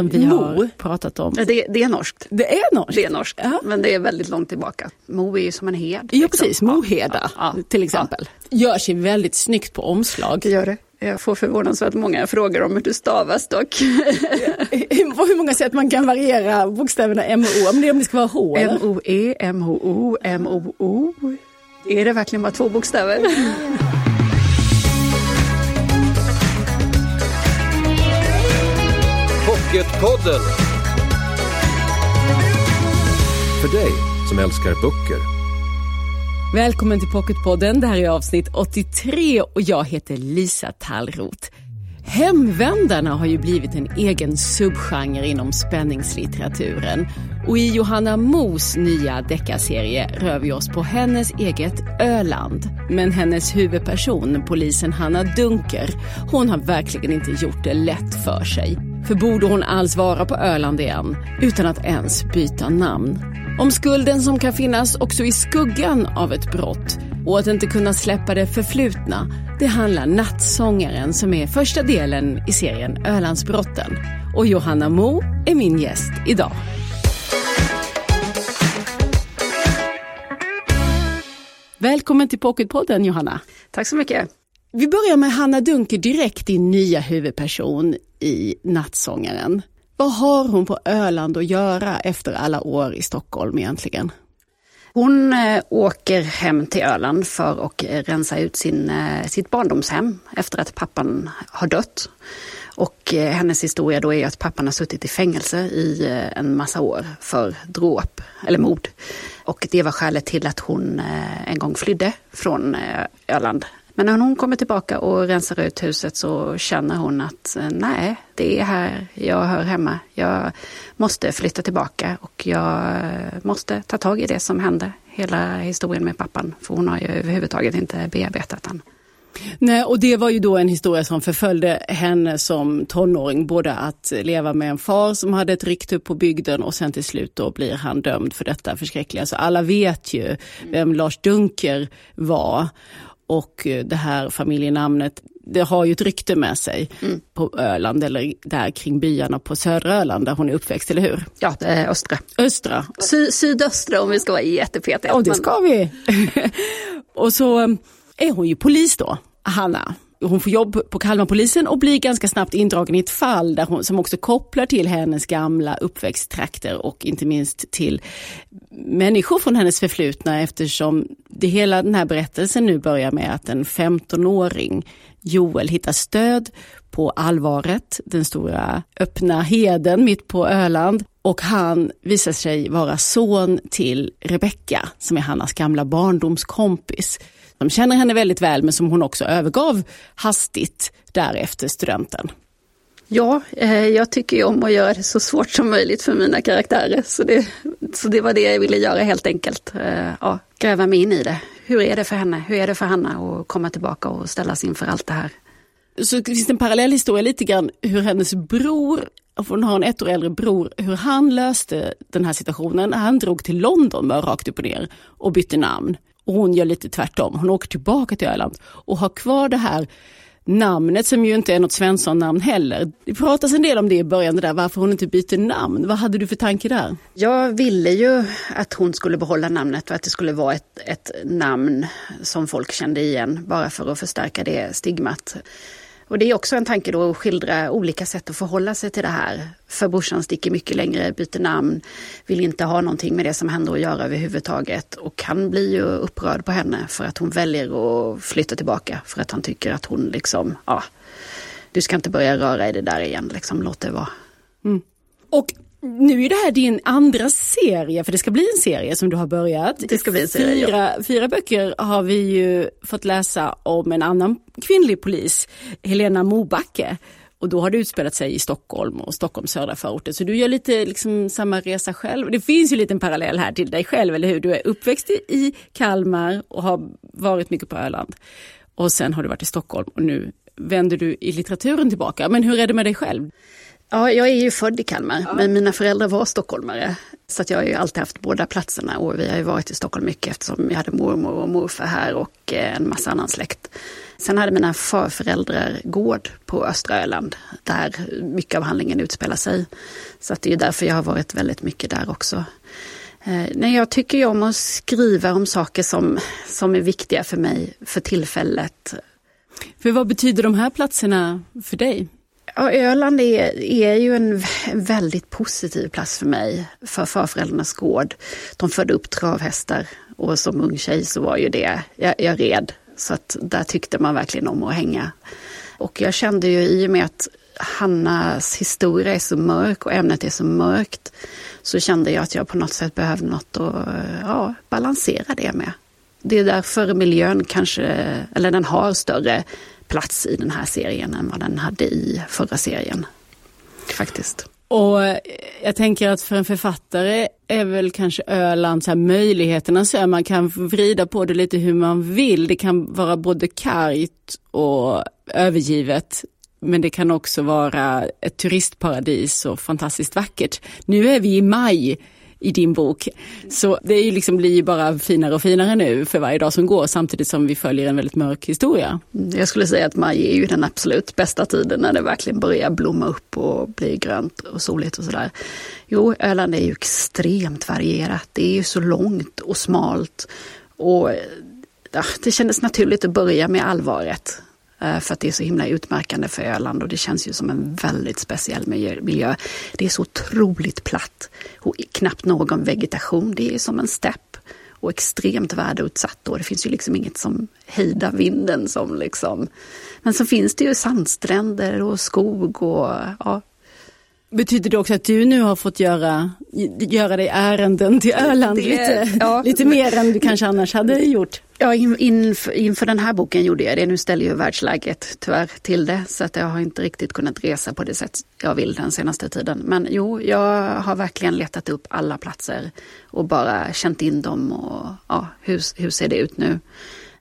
som vi Mo. har pratat om. Det, det, är norskt. Det är norskt? Det är norskt, ja. men det är väldigt långt tillbaka. Mo är ju som en hed. Ja, liksom. precis. Moheda ja, ja, till exempel. Gör sig väldigt snyggt på omslag. Det gör det. Jag får förvånansvärt många frågor om hur det stavas dock. På hur många sätt man kan variera bokstäverna M och O, om det, om det ska vara H? M-O-E, M-H-O, M-O-O. Är det verkligen bara två bokstäver? Pocketpodden. För dig som älskar böcker. Välkommen till Pocketpodden. Det här är avsnitt 83 och jag heter Lisa Tallroth. Hemvändarna har ju blivit en egen subgenre inom spänningslitteraturen. Och i Johanna Mos nya deckarserie rör vi oss på hennes eget Öland. Men hennes huvudperson, polisen Hanna Dunker, hon har verkligen inte gjort det lätt för sig. För borde hon alls vara på Öland igen utan att ens byta namn? Om skulden som kan finnas också i skuggan av ett brott och att inte kunna släppa det förflutna. Det handlar Nattsångaren som är första delen i serien Ölandsbrotten. Och Johanna Mo är min gäst idag. Välkommen till Pocketpodden Johanna. Tack så mycket. Vi börjar med Hanna Dunker direkt, din nya huvudperson i Nattsångaren. Vad har hon på Öland att göra efter alla år i Stockholm egentligen? Hon eh, åker hem till Öland för att eh, rensa ut sin, eh, sitt barndomshem efter att pappan har dött. Och hennes historia då är att pappan har suttit i fängelse i en massa år för dråp eller mord. Och det var skälet till att hon en gång flydde från Öland men när hon kommer tillbaka och rensar ut huset så känner hon att eh, nej, det är här jag hör hemma. Jag måste flytta tillbaka och jag eh, måste ta tag i det som hände. Hela historien med pappan, för hon har ju överhuvudtaget inte bearbetat den. Nej, och det var ju då en historia som förföljde henne som tonåring, både att leva med en far som hade ett rykte på bygden och sen till slut då blir han dömd för detta förskräckliga. Så alla vet ju vem Lars Dunker var och eh, det här familjenamnet, det har ju ett rykte med sig mm. på Öland eller där kring byarna på södra Öland där hon är uppväxt, eller hur? Ja, det är östra. Östra. Sy sydöstra om vi ska vara jättepetiga. Ja, det ska vi. och så eh, är hon ju polis då, Hanna hon får jobb på Kalmarpolisen och blir ganska snabbt indragen i ett fall där hon, som också kopplar till hennes gamla uppväxttrakter och inte minst till människor från hennes förflutna eftersom det hela den här berättelsen nu börjar med att en 15-åring, Joel, hittar stöd på Allvaret, den stora öppna heden mitt på Öland. Och han visar sig vara son till Rebecka, som är Hannas gamla barndomskompis. De känner henne väldigt väl men som hon också övergav hastigt därefter studenten. Ja, eh, jag tycker ju om att göra det så svårt som möjligt för mina karaktärer. Så det, så det var det jag ville göra helt enkelt. Eh, ja, gräva mig in i det. Hur är det för henne? Hur är det för Hanna att komma tillbaka och ställas inför allt det här? Så det finns en parallell historia lite grann hur hennes bror, hon har en ett år äldre bror, hur han löste den här situationen. Han drog till London bara rakt upp och ner och bytte namn. Och hon gör lite tvärtom. Hon åker tillbaka till Öland och har kvar det här namnet som ju inte är något Svensson-namn heller. Det pratas en del om det i början, det där, varför hon inte byter namn. Vad hade du för tanke där? Jag ville ju att hon skulle behålla namnet och att det skulle vara ett, ett namn som folk kände igen, bara för att förstärka det stigmat. Och det är också en tanke då att skildra olika sätt att förhålla sig till det här. För brorsan sticker mycket längre, byter namn, vill inte ha någonting med det som händer att göra överhuvudtaget. Och han blir ju upprörd på henne för att hon väljer att flytta tillbaka. För att han tycker att hon liksom, ja, du ska inte börja röra i det där igen, liksom låt det vara. Mm. Och nu är det här din andra serie, för det ska bli en serie som du har börjat. Det ska bli en serie, fyra, ja. fyra böcker har vi ju fått läsa om en annan kvinnlig polis, Helena Mobacke. Och då har det utspelat sig i Stockholm och Stockholms södra förorter. Så du gör lite liksom samma resa själv. Det finns ju en liten parallell här till dig själv, eller hur? Du är uppväxt i Kalmar och har varit mycket på Öland. Och sen har du varit i Stockholm och nu vänder du i litteraturen tillbaka. Men hur är det med dig själv? Ja, jag är ju född i Kalmar, ja. men mina föräldrar var stockholmare. Så att jag har ju alltid haft båda platserna och vi har ju varit i Stockholm mycket eftersom jag hade mormor och morfar här och eh, en massa annan släkt. Sen hade mina farföräldrar gård på östra Öland där mycket av handlingen utspelar sig. Så att det är därför jag har varit väldigt mycket där också. Eh, nej, jag tycker ju om att skriva om saker som, som är viktiga för mig för tillfället. För vad betyder de här platserna för dig? Ja, Öland är, är ju en väldigt positiv plats för mig, för farföräldrarnas gård. De födde upp travhästar och som ung tjej så var ju det, jag, jag red, så att där tyckte man verkligen om att hänga. Och jag kände ju i och med att Hannas historia är så mörk och ämnet är så mörkt så kände jag att jag på något sätt behövde något att ja, balansera det med. Det är därför miljön kanske, eller den har större plats i den här serien än vad den hade i förra serien. Faktiskt. Och eh, jag tänker att för en författare är väl kanske Öland så här möjligheterna så man kan vrida på det lite hur man vill. Det kan vara både kargt och övergivet. Men det kan också vara ett turistparadis och fantastiskt vackert. Nu är vi i maj i din bok. Så det är ju liksom, blir ju bara finare och finare nu för varje dag som går samtidigt som vi följer en väldigt mörk historia. Jag skulle säga att maj är ju den absolut bästa tiden när det verkligen börjar blomma upp och bli grönt och soligt och sådär. Jo, Öland är ju extremt varierat. Det är ju så långt och smalt och ja, det kändes naturligt att börja med allvaret. Eh, för att det är så himla utmärkande för Öland och det känns ju som en väldigt speciell miljö. Det är så otroligt platt och knappt någon vegetation. Det är som en stepp och extremt väderutsatt och det finns ju liksom inget som hejdar vinden som liksom. Men så finns det ju sandstränder och skog och ja, Betyder det också att du nu har fått göra, göra dig ärenden till Öland det, lite, ja. lite mer än du kanske annars hade gjort? Ja, in, inför, inför den här boken gjorde jag det. Nu ställer ju världsläget tyvärr till det så att jag har inte riktigt kunnat resa på det sätt jag vill den senaste tiden. Men jo, jag har verkligen letat upp alla platser och bara känt in dem och ja, hur, hur ser det ut nu?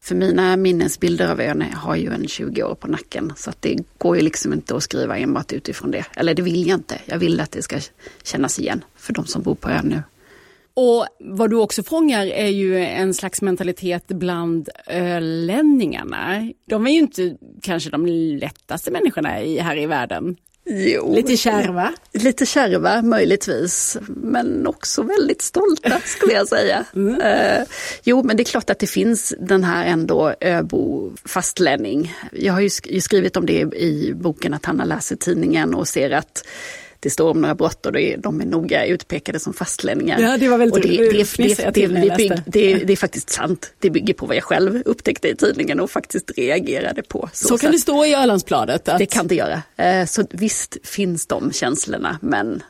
För mina minnesbilder av ön har ju en 20 år på nacken så att det går ju liksom inte att skriva enbart utifrån det. Eller det vill jag inte. Jag vill att det ska kännas igen för de som bor på ön nu. Och vad du också fångar är ju en slags mentalitet bland eh, ölänningarna. De är ju inte kanske de lättaste människorna här i världen. Jo, lite kärva? Lite kärva möjligtvis, men också väldigt stolta skulle jag säga. Mm. Uh, jo, men det är klart att det finns den här ändå öbo fastlänning. Jag har ju skrivit om det i boken att Hanna läser tidningen och ser att det står om några brott och de är noga utpekade som fastlänningar. Ja, det var väldigt och det, det, det, det, det, det är faktiskt sant. Det bygger på vad jag själv upptäckte i tidningen och faktiskt reagerade på. Så, så kan det stå i Ölandsbladet? Att... Det kan det göra. Eh, så visst finns de känslorna, men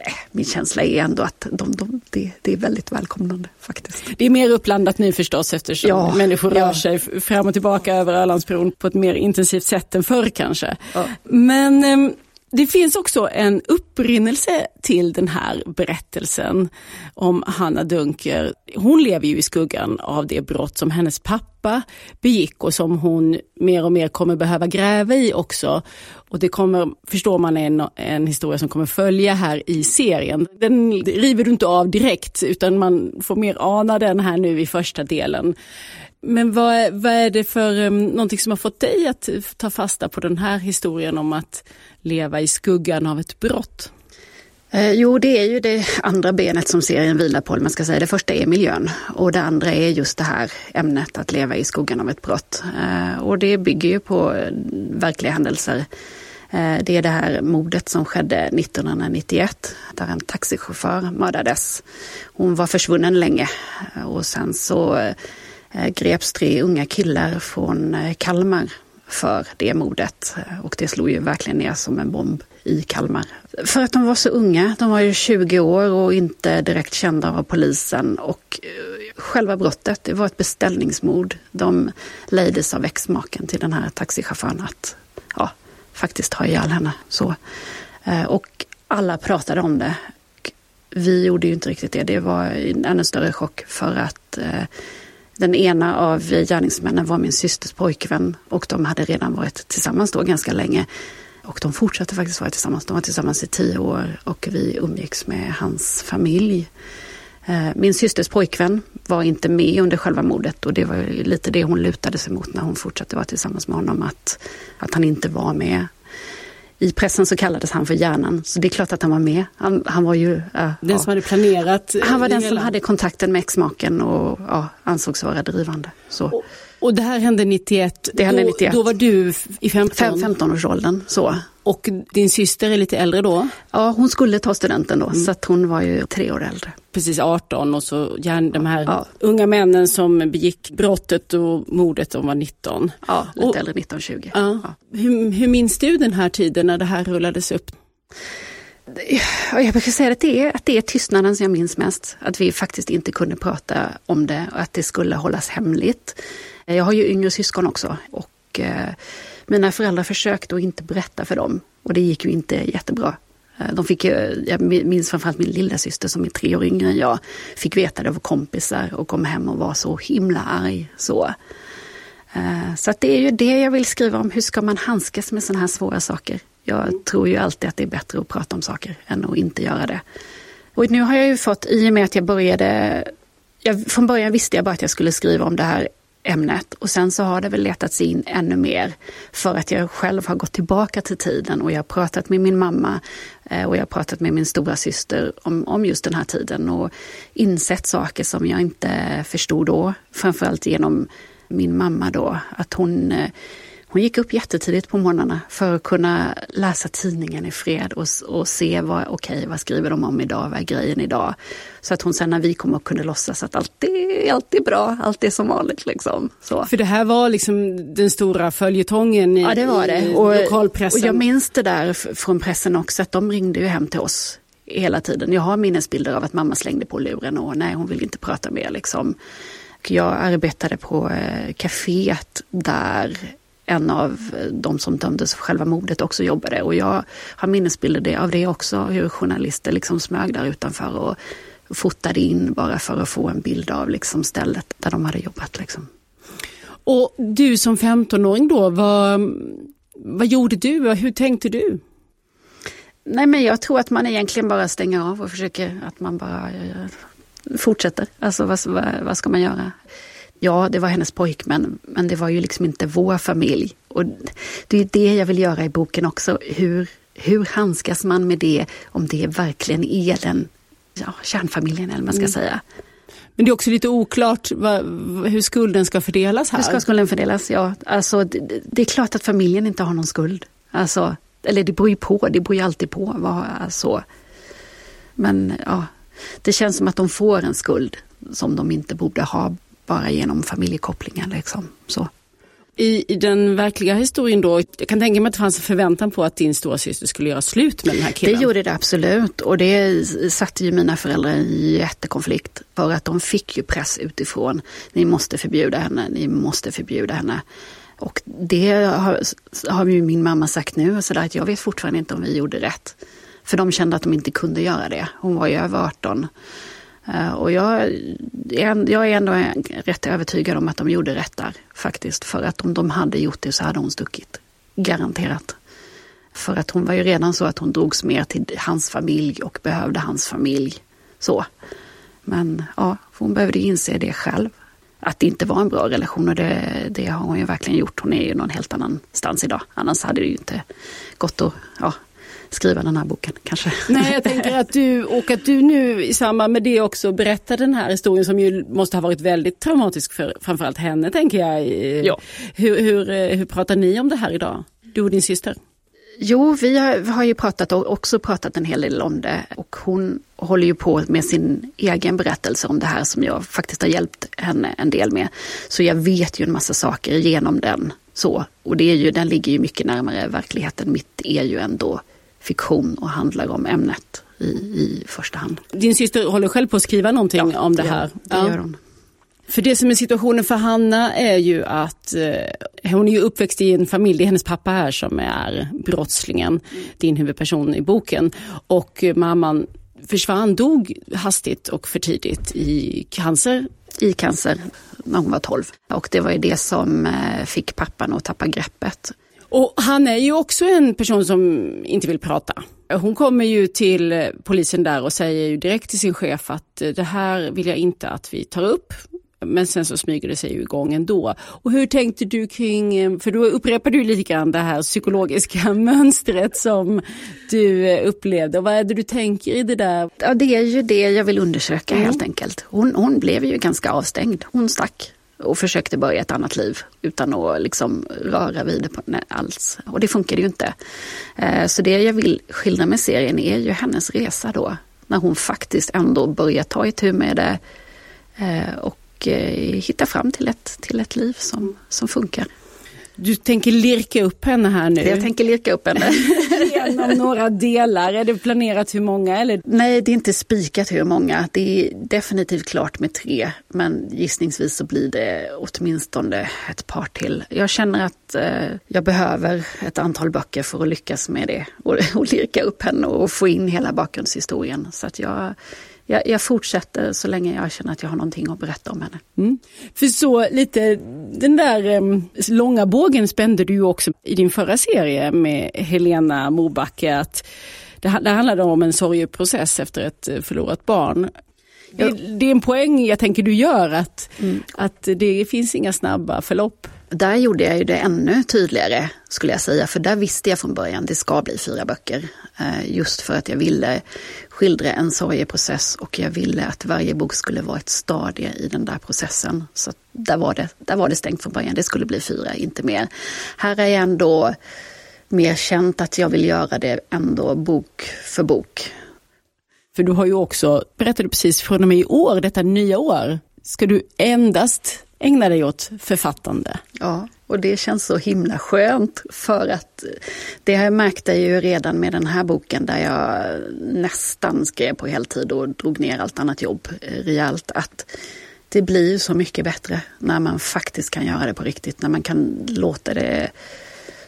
eh, min känsla är ändå att de, de, det, det, är väldigt välkomnande faktiskt. Det är mer uppblandat nu förstås eftersom ja, människor rör ja. sig fram och tillbaka över Ölandsbron på ett mer intensivt sätt än förr kanske. Ja. Men ehm, det finns också en upprinnelse till den här berättelsen om Hanna Dunker. Hon lever ju i skuggan av det brott som hennes pappa begick och som hon mer och mer kommer behöva gräva i också. Och det kommer, förstår man, en, en historia som kommer följa här i serien. Den river du inte av direkt utan man får mer ana den här nu i första delen. Men vad är, vad är det för um, någonting som har fått dig att ta fasta på den här historien om att leva i skuggan av ett brott? Eh, jo, det är ju det andra benet som serien vilar på. Man ska säga. Det första är miljön och det andra är just det här ämnet att leva i skuggan av ett brott. Eh, och det bygger ju på eh, verkliga händelser. Eh, det är det här mordet som skedde 1991 där en taxichaufför mördades. Hon var försvunnen länge och sen så eh, Eh, greps tre unga killar från eh, Kalmar för det mordet. Eh, och det slog ju verkligen ner som en bomb i Kalmar. För att de var så unga, de var ju 20 år och inte direkt kända av polisen. Och själva brottet, det var ett beställningsmord. De lejdes av exmaken till den här taxichauffören att ja, faktiskt ha ihjäl henne. Så. Och alla pratade om det. Vi gjorde ju inte riktigt det. Det var en ännu större chock för att eh, den ena av gärningsmännen var min systers pojkvän och de hade redan varit tillsammans då ganska länge. Och de fortsatte faktiskt vara tillsammans. De var tillsammans i tio år och vi umgicks med hans familj. Eh, min systers pojkvän var inte med under själva mordet och det var lite det hon lutade sig mot när hon fortsatte vara tillsammans med honom, att, att han inte var med. I pressen så kallades han för hjärnan, så det är klart att han var med. Han, han var ju... Äh, den som hade planerat? Han var den hela. som hade kontakten med exmaken och ja, ansågs vara drivande. Så. Och, och det här hände 91? Det hände 91. Då, då var du i 15? 15-årsåldern, så. Och din syster är lite äldre då? Ja, hon skulle ta studenten då, mm. så att hon var ju tre år äldre. Precis 18 och så de här ja. unga männen som begick brottet och mordet, de var 19. Ja, lite och, äldre, 19-20. Ja. ja. Hur, hur minns du den här tiden när det här rullades upp? Jag brukar säga att det, är, att det är tystnaden som jag minns mest. Att vi faktiskt inte kunde prata om det och att det skulle hållas hemligt. Eh, jag har ju yngre syskon också och eh, mina föräldrar försökte att inte berätta för dem och det gick ju inte jättebra. Eh, de fick, jag minns framförallt min lilla syster som är tre år yngre än jag, fick veta det av kompisar och kom hem och var så himla arg. Så, så att det är ju det jag vill skriva om, hur ska man handskas med sådana här svåra saker? Jag tror ju alltid att det är bättre att prata om saker än att inte göra det. Och nu har jag ju fått, i och med att jag började, jag, från början visste jag bara att jag skulle skriva om det här ämnet. Och sen så har det väl letats in ännu mer för att jag själv har gått tillbaka till tiden och jag har pratat med min mamma eh, och jag har pratat med min stora syster om, om just den här tiden och insett saker som jag inte förstod då. Framförallt genom min mamma då, att hon eh, hon gick upp jättetidigt på morgnarna för att kunna läsa tidningen i fred och, och se vad, okej, okay, vad skriver de om idag, vad är grejen idag? Så att hon sen när vi kom upp kunde låtsas att allt är, allt är bra, allt är som vanligt. Liksom. Så. För det här var liksom den stora följetongen i, ja, det var det. och, lokalpressen? Och jag minns det där från pressen också, att de ringde ju hem till oss hela tiden. Jag har minnesbilder av att mamma slängde på luren och nej, hon vill inte prata mer. Liksom. Jag arbetade på eh, kaféet där en av de som dömdes för själva mordet också jobbade. Och jag har minnesbilder av det också, hur journalister liksom smög där utanför och fotade in bara för att få en bild av liksom stället där de hade jobbat. Liksom. Och du som 15-åring då, vad, vad gjorde du? Hur tänkte du? Nej men jag tror att man egentligen bara stänger av och försöker att man bara eh, fortsätter. Alltså vad, vad ska man göra? Ja, det var hennes pojkvän, men det var ju liksom inte vår familj. Och det är det jag vill göra i boken också. Hur, hur handskas man med det om det verkligen är den ja, kärnfamiljen, eller man ska mm. säga. Men det är också lite oklart vad, hur skulden ska fördelas här. Hur ska skulden fördelas? Ja, alltså det, det, är klart att familjen inte har någon skuld. Alltså, eller det beror ju på, det beror ju alltid på. Vad, alltså. Men ja, det känns som att de får en skuld som de inte borde ha bara genom familjekopplingen. Liksom. Så. I, I, den verkliga historien då, jag kan tänka mig att det fanns en förväntan på att din stora syster skulle göra slut med den här killen. Det gjorde det absolut och det satte ju mina föräldrar i jättekonflikt. För att de fick ju press utifrån. Ni måste förbjuda henne, ni måste förbjuda henne. Och det har, har ju min mamma sagt nu, så där att jag vet fortfarande inte om vi gjorde rätt. För de kände att de inte kunde göra det. Hon var ju över 18. Eh, och jag, jag är ändå rätt övertygad om att de gjorde rätt där faktiskt. För att om de hade gjort det så hade hon stuckit. Garanterat. För att hon var ju redan så att hon drogs mer till hans familj och behövde hans familj. Så. Men ja, hon behövde inse det själv. Att det inte var en bra relation och det, det har hon ju verkligen gjort. Hon är ju någon helt annanstans idag. Annars hade det ju inte gått att ja, skriva den här boken kanske. Nej, jag tänker att du, och att du nu i samband med det också berättar den här historien som ju måste ha varit väldigt traumatisk för framförallt henne tänker jag. Ja. Hur, hur, hur pratar ni om det här idag? Du och din syster? Jo, vi har, har ju pratat och också pratat en hel del om det och hon håller ju på med sin egen berättelse om det här som jag faktiskt har hjälpt henne en del med. Så jag vet ju en massa saker genom den. Så, och det är ju, den ligger ju mycket närmare verkligheten. Mitt är ju ändå fiktion och handlar om ämnet i, i första hand. Din syster håller själv på att skriva någonting ja, om det, här? Ja, det gör hon. För det som är situationen för Hanna är ju att eh, hon är ju uppväxt i en familj, det är hennes pappa här som är brottslingen, din huvudperson i boken. Och mamman försvann, dog hastigt och för tidigt i cancer. I cancer när hon var 12. Och det var ju det som eh, fick pappan att tappa greppet. Och han är ju också en person som inte vill prata. Hon kommer ju till polisen där och säger ju direkt till sin chef att det här vill jag inte att vi tar upp. Men sen så smyger det sig ju igång ändå. Och hur tänkte du kring, för då upprepar du lite grann det här psykologiska mönstret som du upplevde. Och vad är det du tänker i det där? Ja, det är ju det jag vill undersöka mm. helt enkelt. Hon, hon blev ju ganska avstängd. Hon stack och försökte börja ett annat liv utan att liksom röra vid det på, nej, alls. Och det funkade ju inte. Eh, så det jag vill skildra med serien är ju hennes resa då. När hon faktiskt ändå börjar ta itu med det eh, och eh, hitta fram till ett, till ett liv som, som funkar. Du tänker lirka upp henne här nu? Jag tänker lirka upp henne. Genom några delar, är det planerat hur många? Eller? Nej, det är inte spikat hur många. Det är definitivt klart med tre, men gissningsvis så blir det åtminstone ett par till. Jag känner att eh, jag behöver ett antal böcker för att lyckas med det och, och lirka upp henne och få in hela bakgrundshistorien. Så att jag jag, jag, fortsätter så länge jag känner att jag har någonting att berätta om henne. Mm. För så lite, den där um, långa bågen spände du också i din förra serie med Helena Mobacke. Att det, det handlade om en sorgeprocess efter ett eh, förlorat barn. Det, det, är en poäng jag tänker du gör att, mm. att det finns inga snabba förlopp. Där gjorde jag ju det ännu tydligare skulle jag säga, för där visste jag från början det ska bli fyra böcker. Eh, just för att jag ville skildra en sorgeprocess och jag ville att varje bok skulle vara ett stadie i den där processen. Så där var, det, där var det stängt från början, det skulle bli fyra, inte mer. Här är jag ändå mer känt att jag vill göra det ändå bok för bok. För du har ju också, berättade precis, från och med i år, detta nya år, ska du endast ägna dig åt författande. Ja, och det känns så himla skönt för att eh, det har jag märkt ju redan med den här boken där jag nästan skrev på heltid och drog ner allt annat jobb eh, rejält. Att det blir så mycket bättre när man faktiskt kan göra det på riktigt, när man kan låta det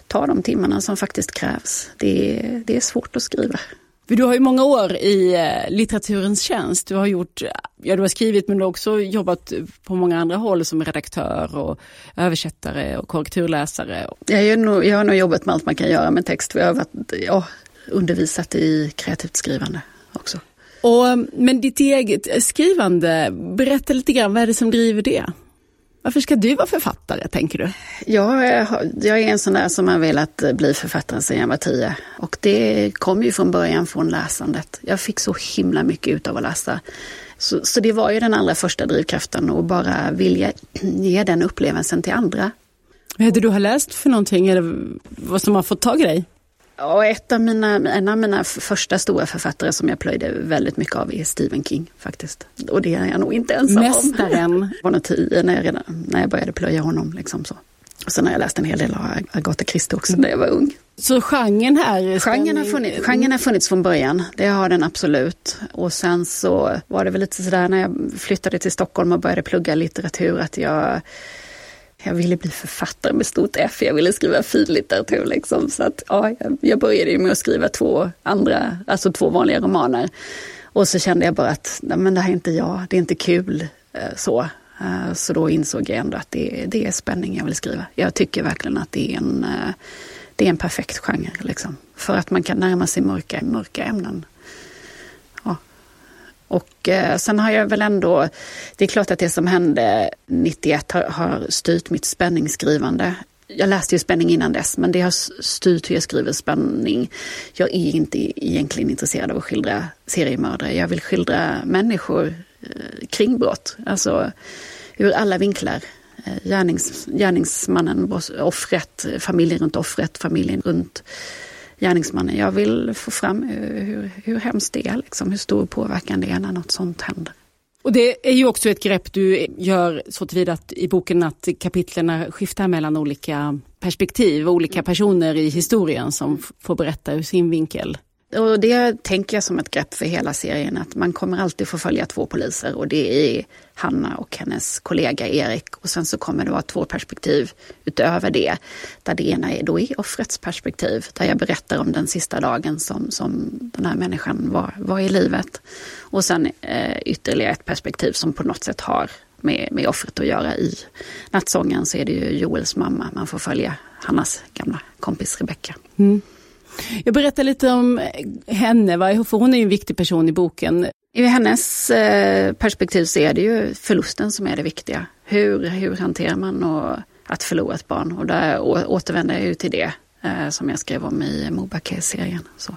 ta de timmarna som faktiskt krävs. Det, det är svårt att skriva. För du har ju många år i eh, litteraturens tjänst. Du har gjort, ja du har skrivit men du har också jobbat på många andra håll som redaktör och översättare och korrekturläsare. Jag, är nog, jag har nog jobbat med allt man kan göra med text. Jag har varit, ja, undervisat i kreativt skrivande också. Och, men ditt eget skrivande, berätta lite grann, vad är det som driver det? Varför ska du vara författare, tänker du? Ja, jag är en sån där som har velat bli författare sedan jag var tio. Och det kom ju från början från läsandet. Jag fick så himla mycket ut av att läsa. Så, så det var ju den allra första drivkraften att bara vilja ge den upplevelsen till andra. Vad är det du har läst för någonting, eller vad som har fått tag i dig? Ja, ett av mina, en av mina första stora författare som jag plöjde väldigt mycket av är Stephen King faktiskt. Och det är jag nog inte ensam Mästaren. om. Jag var nog tio när jag, redan, när jag började plöja honom. Liksom så. Och sen har jag läst en hel del av Agatha Christie också när jag var ung. Så genren här? Genren har, funnits, genren har funnits från början, det har den absolut. Och sen så var det väl lite sådär när jag flyttade till Stockholm och började plugga litteratur att jag jag ville bli författare med stort F, jag ville skriva finlitteratur liksom. Så att, ja, jag började med att skriva två andra, alltså två vanliga romaner. Och så kände jag bara att, nej, men det här är inte jag, det är inte kul eh, så. Eh, så då insåg jag ändå att det, det är spänning jag vill skriva. Jag tycker verkligen att det är en, eh, det är en perfekt genre. Liksom. För att man kan närma sig mörka, mörka ämnen och eh, sen har jag väl ändå, det är klart att det som hände 91 har, har styrt mitt spänningsskrivande. Jag läste ju spänning innan dess, men det har styrt hur jag skriver spänning. Jag är inte egentligen intresserad av att skildra seriemördare. Jag vill skildra människor eh, kring brott, alltså ur alla vinklar. Eh, gärnings, gärningsmannen, offret, familjen runt offret, familjen runt gärningsmannen. Jag vill få fram eh, hur, hur hemskt det är, liksom, hur stor påverkan det är när något sånt händer. Och det är ju också ett grepp du gör så tillvida att i boken att kapitlen skiftar mellan olika perspektiv, olika personer i historien som får berätta ur sin vinkel. Och det tänker jag som ett grepp för hela serien, att man kommer alltid få följa två poliser och det är Hanna och hennes kollega Erik. Och sen så kommer det vara två perspektiv utöver det. Där det ena är då är offrets perspektiv, där jag berättar om den sista dagen som, som den här människan var, var i livet. Och sen eh, ytterligare ett perspektiv som på något sätt har med, med offret att göra. I nattsången så är det ju Joels mamma man får följa, Hannas gamla kompis Rebecka. Mm. Jag berättar lite om henne, för hon är ju en viktig person i boken. I hennes eh, perspektiv så är det ju förlusten som är det viktiga. Hur, hur hanterar man och att förlora ett barn? Och där återvänder jag ju till det eh, som jag skrev om i Mobake-serien. Så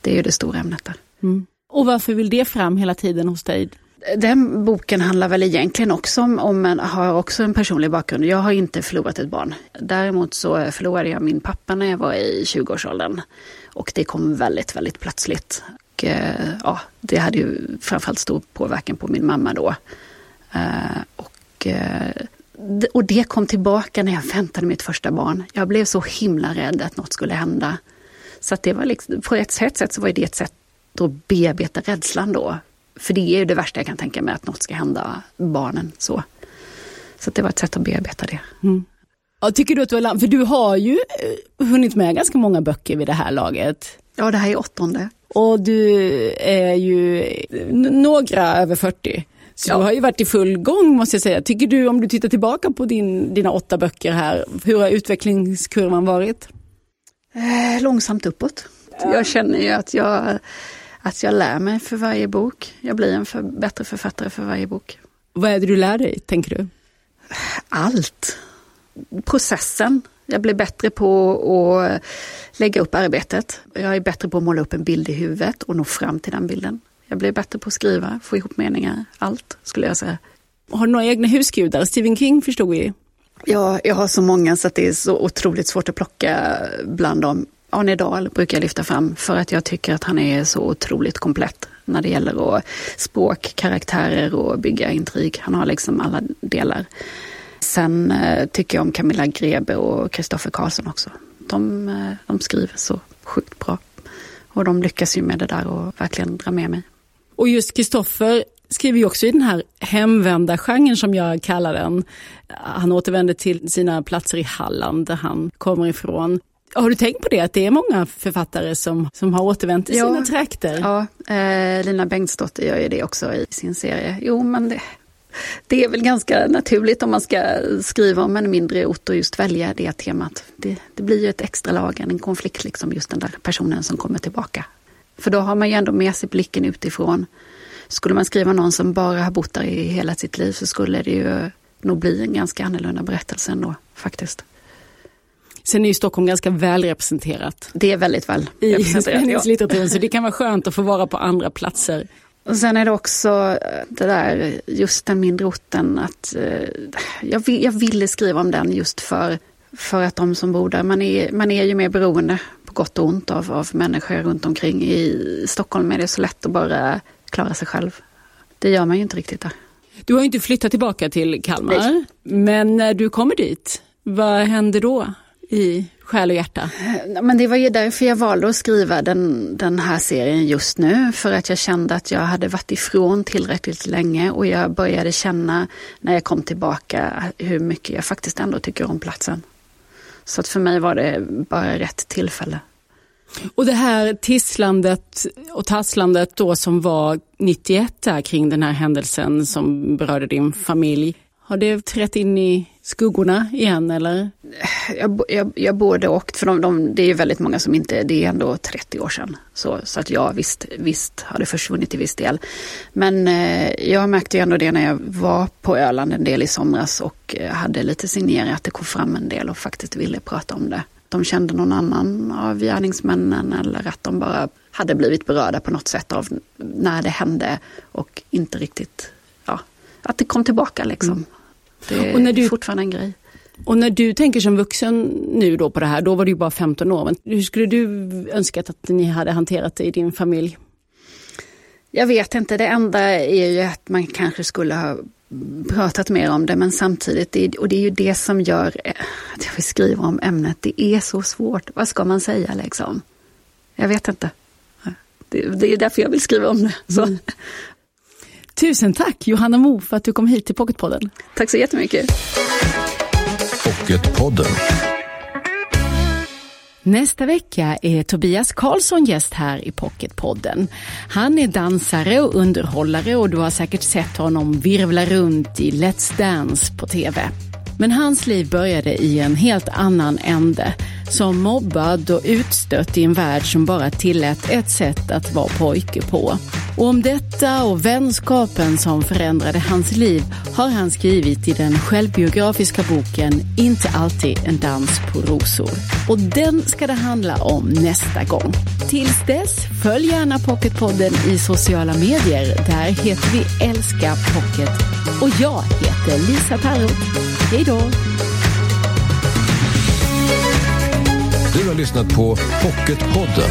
det är ju det stora ämnet där. Mm. Och varför vill det fram hela tiden hos dig? Den boken handlar väl egentligen också om, om en, har också en personlig bakgrund. Jag har inte förlorat ett barn. Däremot så förlorade jag min pappa när jag var i 20-årsåldern. Och det kom väldigt, väldigt plötsligt. Och, eh, ja, det hade ju framförallt stor påverkan på min mamma då. Eh, och, eh, och det kom tillbaka när jag väntade mitt första barn. Jag blev så himla rädd att något skulle hända. Så att det var liksom, på ett sätt så var det ett sätt att bearbeta rädslan då. För det är ju det värsta jag kan tänka mig, att något ska hända barnen. Så, så det var ett sätt att bearbeta det. Mm. Ja, tycker du att du har, för du har ju eh, hunnit med ganska många böcker vid det här laget. Ja, det här är åttonde. Och du är ju några över 40. Så ja. du har ju varit i full gång måste jag säga. Tycker du, om du tittar tillbaka på din, dina åtta böcker här, hur har utvecklingskurvan varit? Eh, långsamt uppåt. Ja. Jag känner ju att jag att jag lär mig för varje bok. Jag blir en för, bättre författare för varje bok. Vad är det du lär dig, tänker du? Allt. Processen. Jag blir bättre på att lägga upp arbetet. Jag är bättre på att måla upp en bild i huvudet och nå fram till den bilden. Jag blir bättre på att skriva, få ihop meningar, allt skulle jag säga. Har du några egna husgudar? Stephen King förstod vi. Ja, jag har så många så att det är så otroligt svårt att plocka bland dem. Arne Dahl brukar jag lyfta fram för att jag tycker att han är så otroligt komplett när det gäller att språk, karaktärer och bygga intrig. Han har liksom alla delar. Sen eh, tycker jag om Camilla Grebe och Kristoffer Karlsson också. De, eh, de skriver så sjukt bra. Och de lyckas ju med det där och verkligen dra med mig. Och just Kristoffer skriver ju också i den här hemvända genren som jag kallar den. Han återvänder till sina platser i Halland där han kommer ifrån. Har du tänkt på det, att det är många författare som, som har återvänt till ja, sina trakter? Ja, eh, Lina Bengtsdotter gör ju det också i sin serie. Jo, men det, det är väl ganska naturligt om man ska skriva om en mindre ort och just välja det temat. Det, det blir ju ett extra lag, en konflikt, liksom just den där personen som kommer tillbaka. För då har man ju ändå med sig blicken utifrån. Skulle man skriva någon som bara har bott där i hela sitt liv så skulle det ju nog bli en ganska annorlunda berättelse ändå, faktiskt. Sen är ju Stockholm ganska välrepresenterat. Det är väldigt väl I spänningslitteraturen, så det kan vara skönt att få vara på andra platser. Och sen är det också eh, det där, just den mindre orten, att eh, jag, vill, jag ville skriva om den just för, för att de som bor där, man är, man är ju mer beroende på gott och ont av, av människor runt omkring. I Stockholm är det så lätt att bara klara sig själv. Det gör man ju inte riktigt där. Du har inte flyttat tillbaka till Kalmar, Nej. men när du kommer dit, vad händer då? I själ och hjärta? Men det var ju därför jag valde att skriva den, den här serien just nu. För att jag kände att jag hade varit ifrån tillräckligt länge och jag började känna när jag kom tillbaka hur mycket jag faktiskt ändå tycker om platsen. Så att för mig var det bara rätt tillfälle. Och det här tisslandet och tasslandet då som var 91 där kring den här händelsen som berörde din familj. Har det trätt in i skuggorna igen eller? Jag, jag, jag både och, för de, de, det är väldigt många som inte, det är ändå 30 år sedan. Så, så att ja, visst, visst har det försvunnit till viss del. Men eh, jag märkte ju ändå det när jag var på Öland en del i somras och eh, hade lite signerat att det kom fram en del och faktiskt ville prata om det. De kände någon annan av gärningsmännen eller att de bara hade blivit berörda på något sätt av när det hände och inte riktigt, ja, att det kom tillbaka liksom. Mm. Det är och när du, fortfarande en grej. Och när du tänker som vuxen nu då på det här, då var du bara 15 år. Hur skulle du önskat att ni hade hanterat det i din familj? Jag vet inte, det enda är ju att man kanske skulle ha pratat mer om det men samtidigt, och det är ju det som gör att jag vill skriva om ämnet, det är så svårt. Vad ska man säga liksom? Jag vet inte. Det, det är därför jag vill skriva om det. Så. Tusen tack Johanna Mo för att du kom hit till Pocketpodden. Tack så jättemycket. Pocketpodden. Nästa vecka är Tobias Karlsson gäst här i Pocketpodden. Han är dansare och underhållare och du har säkert sett honom virvla runt i Let's Dance på TV. Men hans liv började i en helt annan ände. Som mobbad och utstött i en värld som bara tillät ett sätt att vara pojke på. Och om detta och vänskapen som förändrade hans liv har han skrivit i den självbiografiska boken Inte alltid en dans på rosor. Och den ska det handla om nästa gång. Tills dess, följ gärna Pocketpodden i sociala medier. Där heter vi Älska Pocket. Och jag heter Lisa Tallroth. Hej då! Du har lyssnat på Pocketpodden.